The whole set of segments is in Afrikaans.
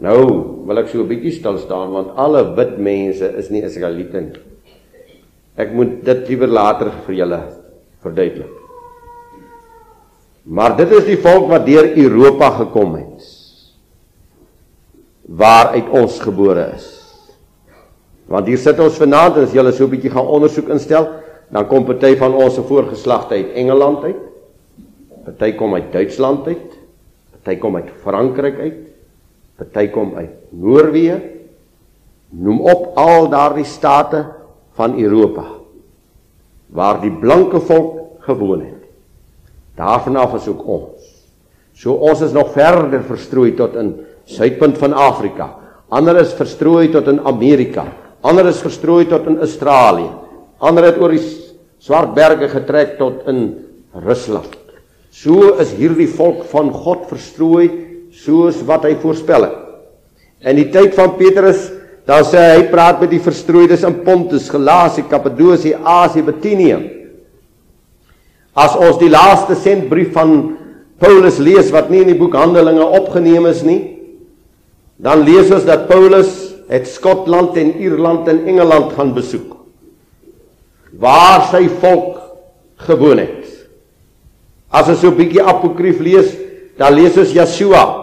Nou wil ek so 'n bietjie stil staan want alle wit mense is nie Israeliete nie. Ek moet dit liewer later vir julle verduidelik. Maar dit is die volk wat deur Europa gekom het. Waar uit ons gebore is. Want hier sit ons vanaand en as julle so 'n bietjie gaan ondersoek instel, dan kom party van ons se voorgeslagte uit Engeland uit. Party kom uit Duitsland uit. Party kom uit Frankryk uit. Party kom uit Noorwe. Noem op al daardie state van Europa waar die blanke volk gewoon het. Daarvan af is ook ons. So ons is nog verder verstrooi tot in suidpunt van Afrika. Ander is verstrooi tot in Amerika. Ander is verstrooi tot in Australië. Ander het oor die swart berge getrek tot in Rusland. So is hierdie volk van God verstrooi soos wat hy voorspel het. In die tyd van Petrus, dan sê hy praat met die verstrooides in Pontus, Galasie, Kappadosie, Asie, Bitinië. As ons die laaste sendbrief van Paulus lees wat nie in die boek Handelinge opgeneem is nie, dan lees ons dat Paulus het Skotland en Ierland en Engeland gaan besoek waar sy volk gewoon het. As ons so 'n bietjie apokrief lees, dan lees ons Jesua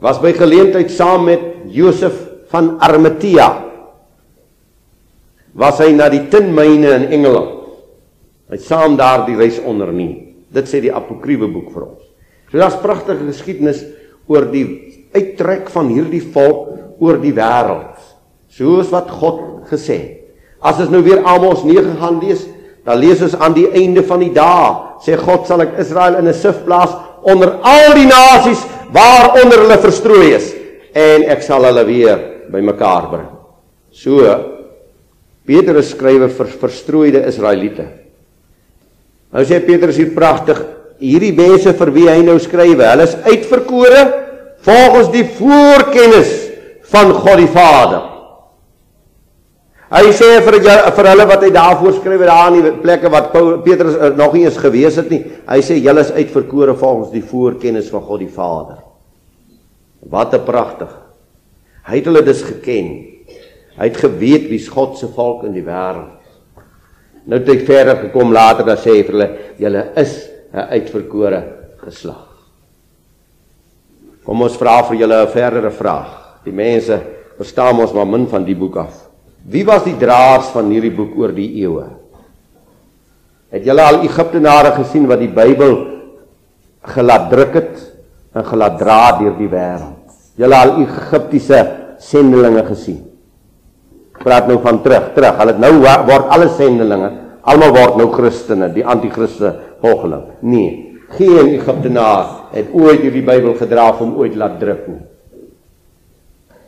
was by geleentheid saam met Josef van Arimatea was hy na die tinmyne in Engeland. Hy saam daar die reis onderneem. Dit sê die apokriewe boek vir ons. So daar's pragtige geskiedenis oor die uittrek van hierdie volk oor die wêreld. Soos wat God gesê het. As ons nou weer Amos 9 gaan lees, dan lees ons aan die einde van die dae, sê God sal ek Israel in 'n sif plaas onder al die nasies waaronder hulle verstrooi is en ek sal hulle weer bymekaar bring. So Petrus skrywe vir verstrooide Israeliete. Nou sê Petrus hier pragtig, hierdie mense vir wie hy nou skrywe, hulle is uitverkore volgens die voorkennis van God die Vader. Hy sê vir vir hulle wat hy daarvoor skryf daar in die plekke wat Petrus uh, nog nie eens gewees het nie. Hy sê julle is uitverkore volgens die voorkennis van God die Vader. Wat 'n pragtig. Hy het hulle dus geken. Hy het geweet wie's God se volk in die wêreld. Nou het hy verder gekom later dan sê hy vir hulle julle is 'n uitverkore geslag. Kom ons vra vir julle 'n verdere vraag. Die mense verstaan ons maar min van die boek af. Wie was die draers van hierdie boek oor die eeue? Het julle al Egiptenare gesien wat die Bybel gelaat druk het en gelaat dra deur die wêreld? Julle al Egiptiese sendelinge gesien? Praat nou van terug, terug. Hulle nou word alle sendelinge, almal word nou Christene, die anti-Christe volgeling. Nee, geen Egiptenaar het ooit hierdie Bybel gedra om ooit laat druk nie.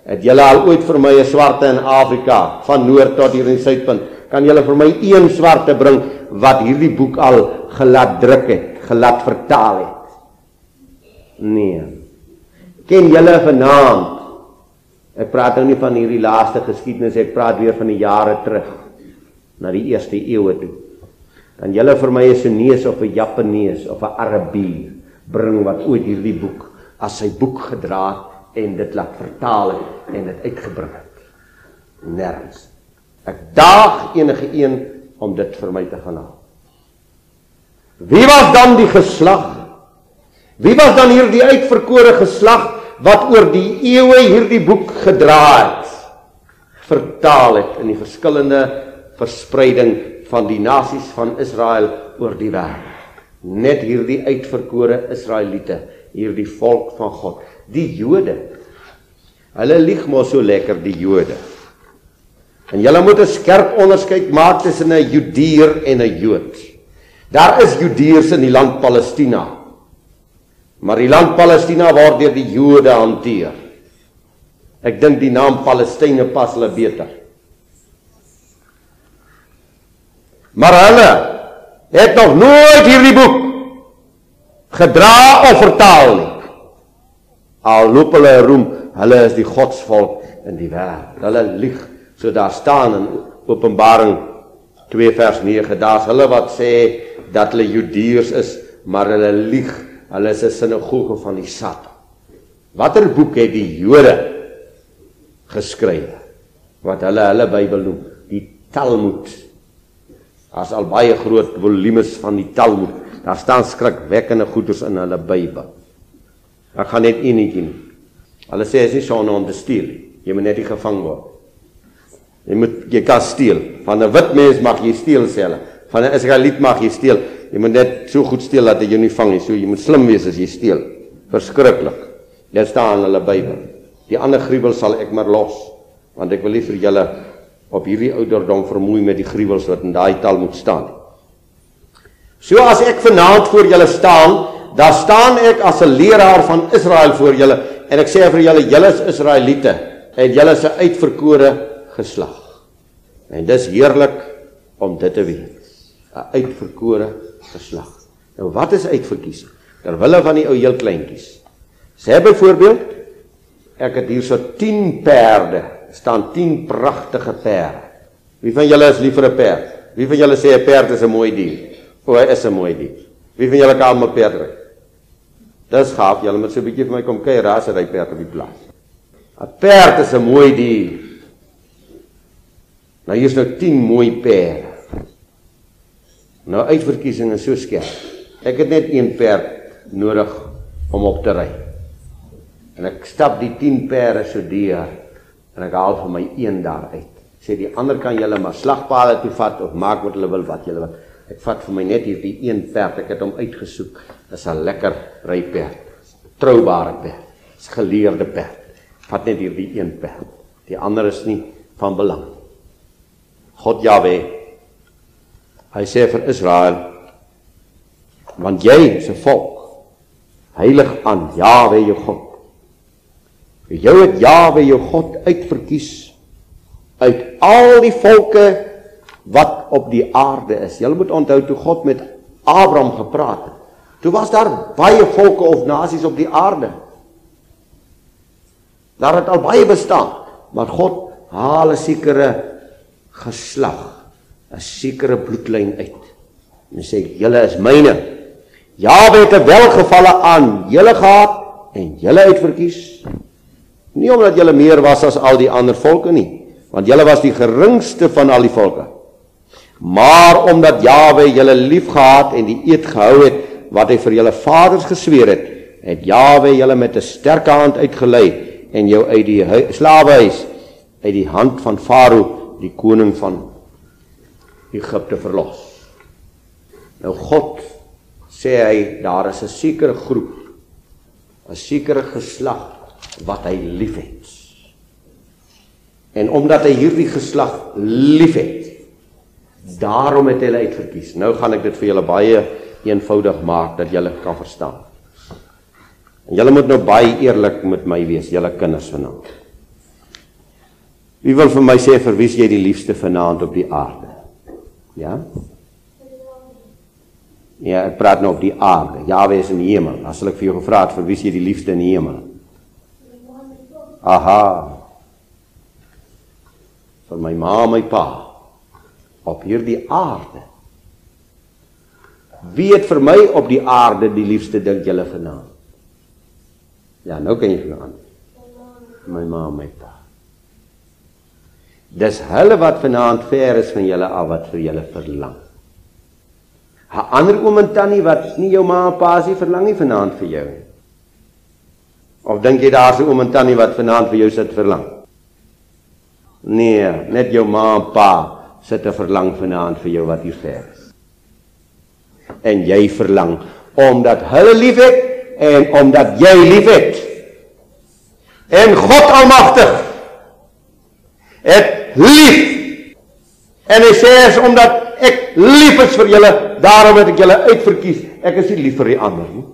Het julle al ooit vir my 'n swarte in Afrika van noord tot hier in die suidpunt? Kan julle vir my een swarte bring wat hierdie boek al gelaat druk het, gelaat vertaal het? Nee. Ken julle vanaand? Ek praat nou nie van hierdie laaste geskiedenis, ek praat weer van die jare terug na die eerste eeue toe. Kan julle vir my 'n Chinese of 'n Japanees of 'n Arabier bring wat ooit hierdie boek as sy boek gedra het en dit laat vertaal het en dit uitgebring het. Nêrens. Ek daag enige een om dit vir my te gaan haal. Wie was dan die geslag? Wie was dan hierdie uitverkore geslag wat oor die eeue hierdie boek gedra het? Vertaal het in die verskillende verspreiding van die nasies van Israel oor die wêreld. Net hierdie uitverkore Israeliete, hierdie volk van God die Jode. Hulle lieg mos so lekker die Jode. En jy moet 'n skerp onderskeid maak tussen 'n Judeer en 'n Jood. Daar is Judeërs in die land Palestina. Maar die land Palestina word deur die Jode hanteer. Ek dink die naam Palestynë pas hulle beter. Maar hulle het nog nooit hierdie boek gedra of vertaal nie. Al loop hulle roem, hulle is die godsvolk in die wêreld. Hulle lieg. So daar staan in Openbaring 2 vers 9, daar's hulle wat sê dat hulle Judeërs is, maar hulle lieg. Hulle is 'n sinagoge van die Satan. Watter boek het die Jode geskryf wat hulle hulle Bybel noem? Die Talmud. Daar's al baie groot volumes van die Talmud. Daar staan skrikwekkende goeders in hulle Bybel. Ek gaan net enetjie. Hulle sê as jy son om te steel, jy moet net nie gevang word. Jy moet jy kan steel. Van 'n wit mens mag jy steel sê hulle. Van 'n Israeliet mag jy steel. Jy moet net so goed steel dat jy jou nie vang nie. So jy moet slim wees as jy steel. Verskriklik. Dit staan in hulle Bybel. Die ander gruwel sal ek maar los, want ek wil nie vir julle op hierdie ouderdom vermoei met die gruwels wat in daai taal moet staan nie. So as ek vanaand voor julle staan, dan staan ek as 'n leraar van Israel voor julle en ek sê vir julle, julle is Israeliete en julle is 'n uitverkore geslag. En dis heerlik om dit te weet. 'n Uitverkore geslag. Nou wat is uitverkies? Terwille van die ou heel kleintjies. Sê byvoorbeeld ek het hier so 10 perde, staan 10 pragtige perde. Wie van julle is lief vir 'n perd? Wie van julle sê 'n perd is 'n mooi dier? O, hy is 'n mooi dier. Wie van julle kan 'n perd ry? Dis gaaf, julle moet so 'n bietjie vir my kom kyk, raas hy perd op die plaas. 'n Perd is 'n mooi dier. Nou hier's nou 10 mooi perde. Nou uitverkiesing is so skerp. Ek het net een perd nodig om op te ry. En ek stap die 10 perde so deur en ek haal vir my een daar uit. Sê die ander kan julle maar slagpale toe vat of maak wat hulle wil wat julle wil. Ek vat vir my net hierdie een perd. Ek het hom uitgesoek. Dis 'n lekker ryperd. Troubare perd. Dis geleerde perd. Vat net hierdie een perd. Die ander is nie van belang. God Jahwe. Hy sê vir Israel want jy is 'n volk heilig aan Jahwe jou God. Jou het Jahwe jou God uitverkies uit al die volke wat op die aarde is. Jy moet onthou toe God met Abraham gepraat het. Toe was daar baie volke of nasies op die aarde. Daar het al baie bestaan, maar God haal 'n sekere geslag, 'n sekere bloedlyn uit. En sê julle is myne. Jawe het 'n welgevalle aan julle gehad en julle uitverkies. Nie omdat julle meer was as al die ander volke nie, want julle was die geringste van al die volke maar omdat Jawe julle liefgehad en die eed gehou het wat hy vir julle vaders gesweer het, het Jawe julle met 'n sterk hand uitgelei en jou uit die slawehuis uit die hand van Farao, die koning van Egipte verlos. Nou God sê hy daar is 'n sekere groep, 'n sekere geslag wat hy liefhet. En omdat hy hierdie geslag liefhet, Daarom het hulle uitverkies. Nou gaan ek dit vir julle baie eenvoudig maak dat julle kan verstaan. En julle moet nou baie eerlik met my wees, julle kinders vanaand. Wie wil vir my sê vir wie jy die liefste vanaand op die aarde? Ja? Ja, ek praat nou op die aarde. Jawe is in die hemel. As ek vir jou gevra het vir wie jy die liefste in die hemel? Aha. Vir my ma my pa op hierdie aarde. Wie het vir my op die aarde die liefste dink julle vanaand? Ja, nou kan jy vanaand. My ma my pa. Dis hulle wat vanaand ver is van julle af wat vir julle verlang. 'n Ander oom en tannie wat nie jou ma en pa se verlang nie vanaand vir jou. Of dink jy daar's 'n oom en tannie wat vanaand vir jou sit verlang? Nee, net jou ma en pa sit 'n verlang vanaand vir jou wat hier ver is. En jy verlang omdat hulle liefhet en omdat jy liefhet. En God Almagtig het lief. En hy sê is omdat ek lief is vir julle, daarom het ek julle uitverkies. Ek is nie lief vir die ander nie.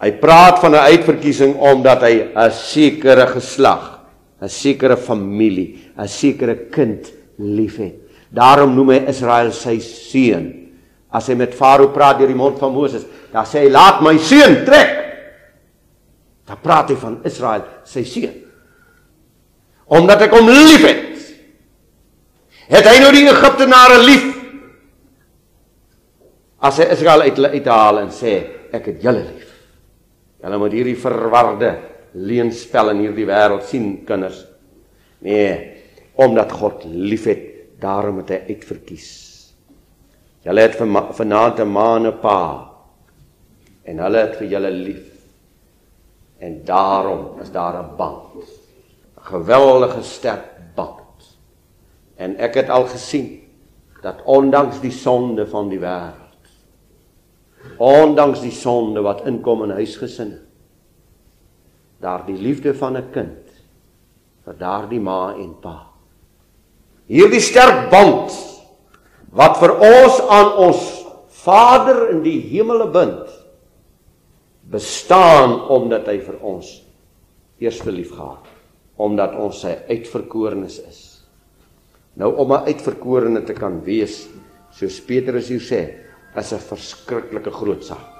Hy praat van 'n uitverkiesing omdat hy 'n sekere geslag, 'n sekere familie, 'n sekere kind liefhet. Daarom noem hy Israel sy seun. As hy met Farao praat deur die mond van Moses, dan sê hy laat my seun trek. Dan praat hy van Israel sy seun. Omdat ek hom liefhet. Het hy nou die Egiptenare lief? As hy Israel uit hulle uithaal en sê ek het julle lief. Julle moet hierdie verwarde leenspel in hierdie wêreld sien, kinders. Nee, omdat God liefhet, daarom het hy uitverkies. Julle het vanaand 'n ma en 'n pa en hulle het vir julle lief. En daarom is daar 'n band. 'n Geweldige sterk band. En ek het al gesien dat ondanks die sonde van die wêreld ondanks die sonde wat inkom in huisgesinne daar die liefde van 'n kind vir daardie ma en pa hierdie sterk band wat vir ons aan ons Vader in die hemele bind bestaan omdat hy vir ons eerste liefgehad omdat ons sy uitverkorenes is. Nou om 'n uitverkorene te kan wees soos Petrus hier sê is 'n verskriklike groot saak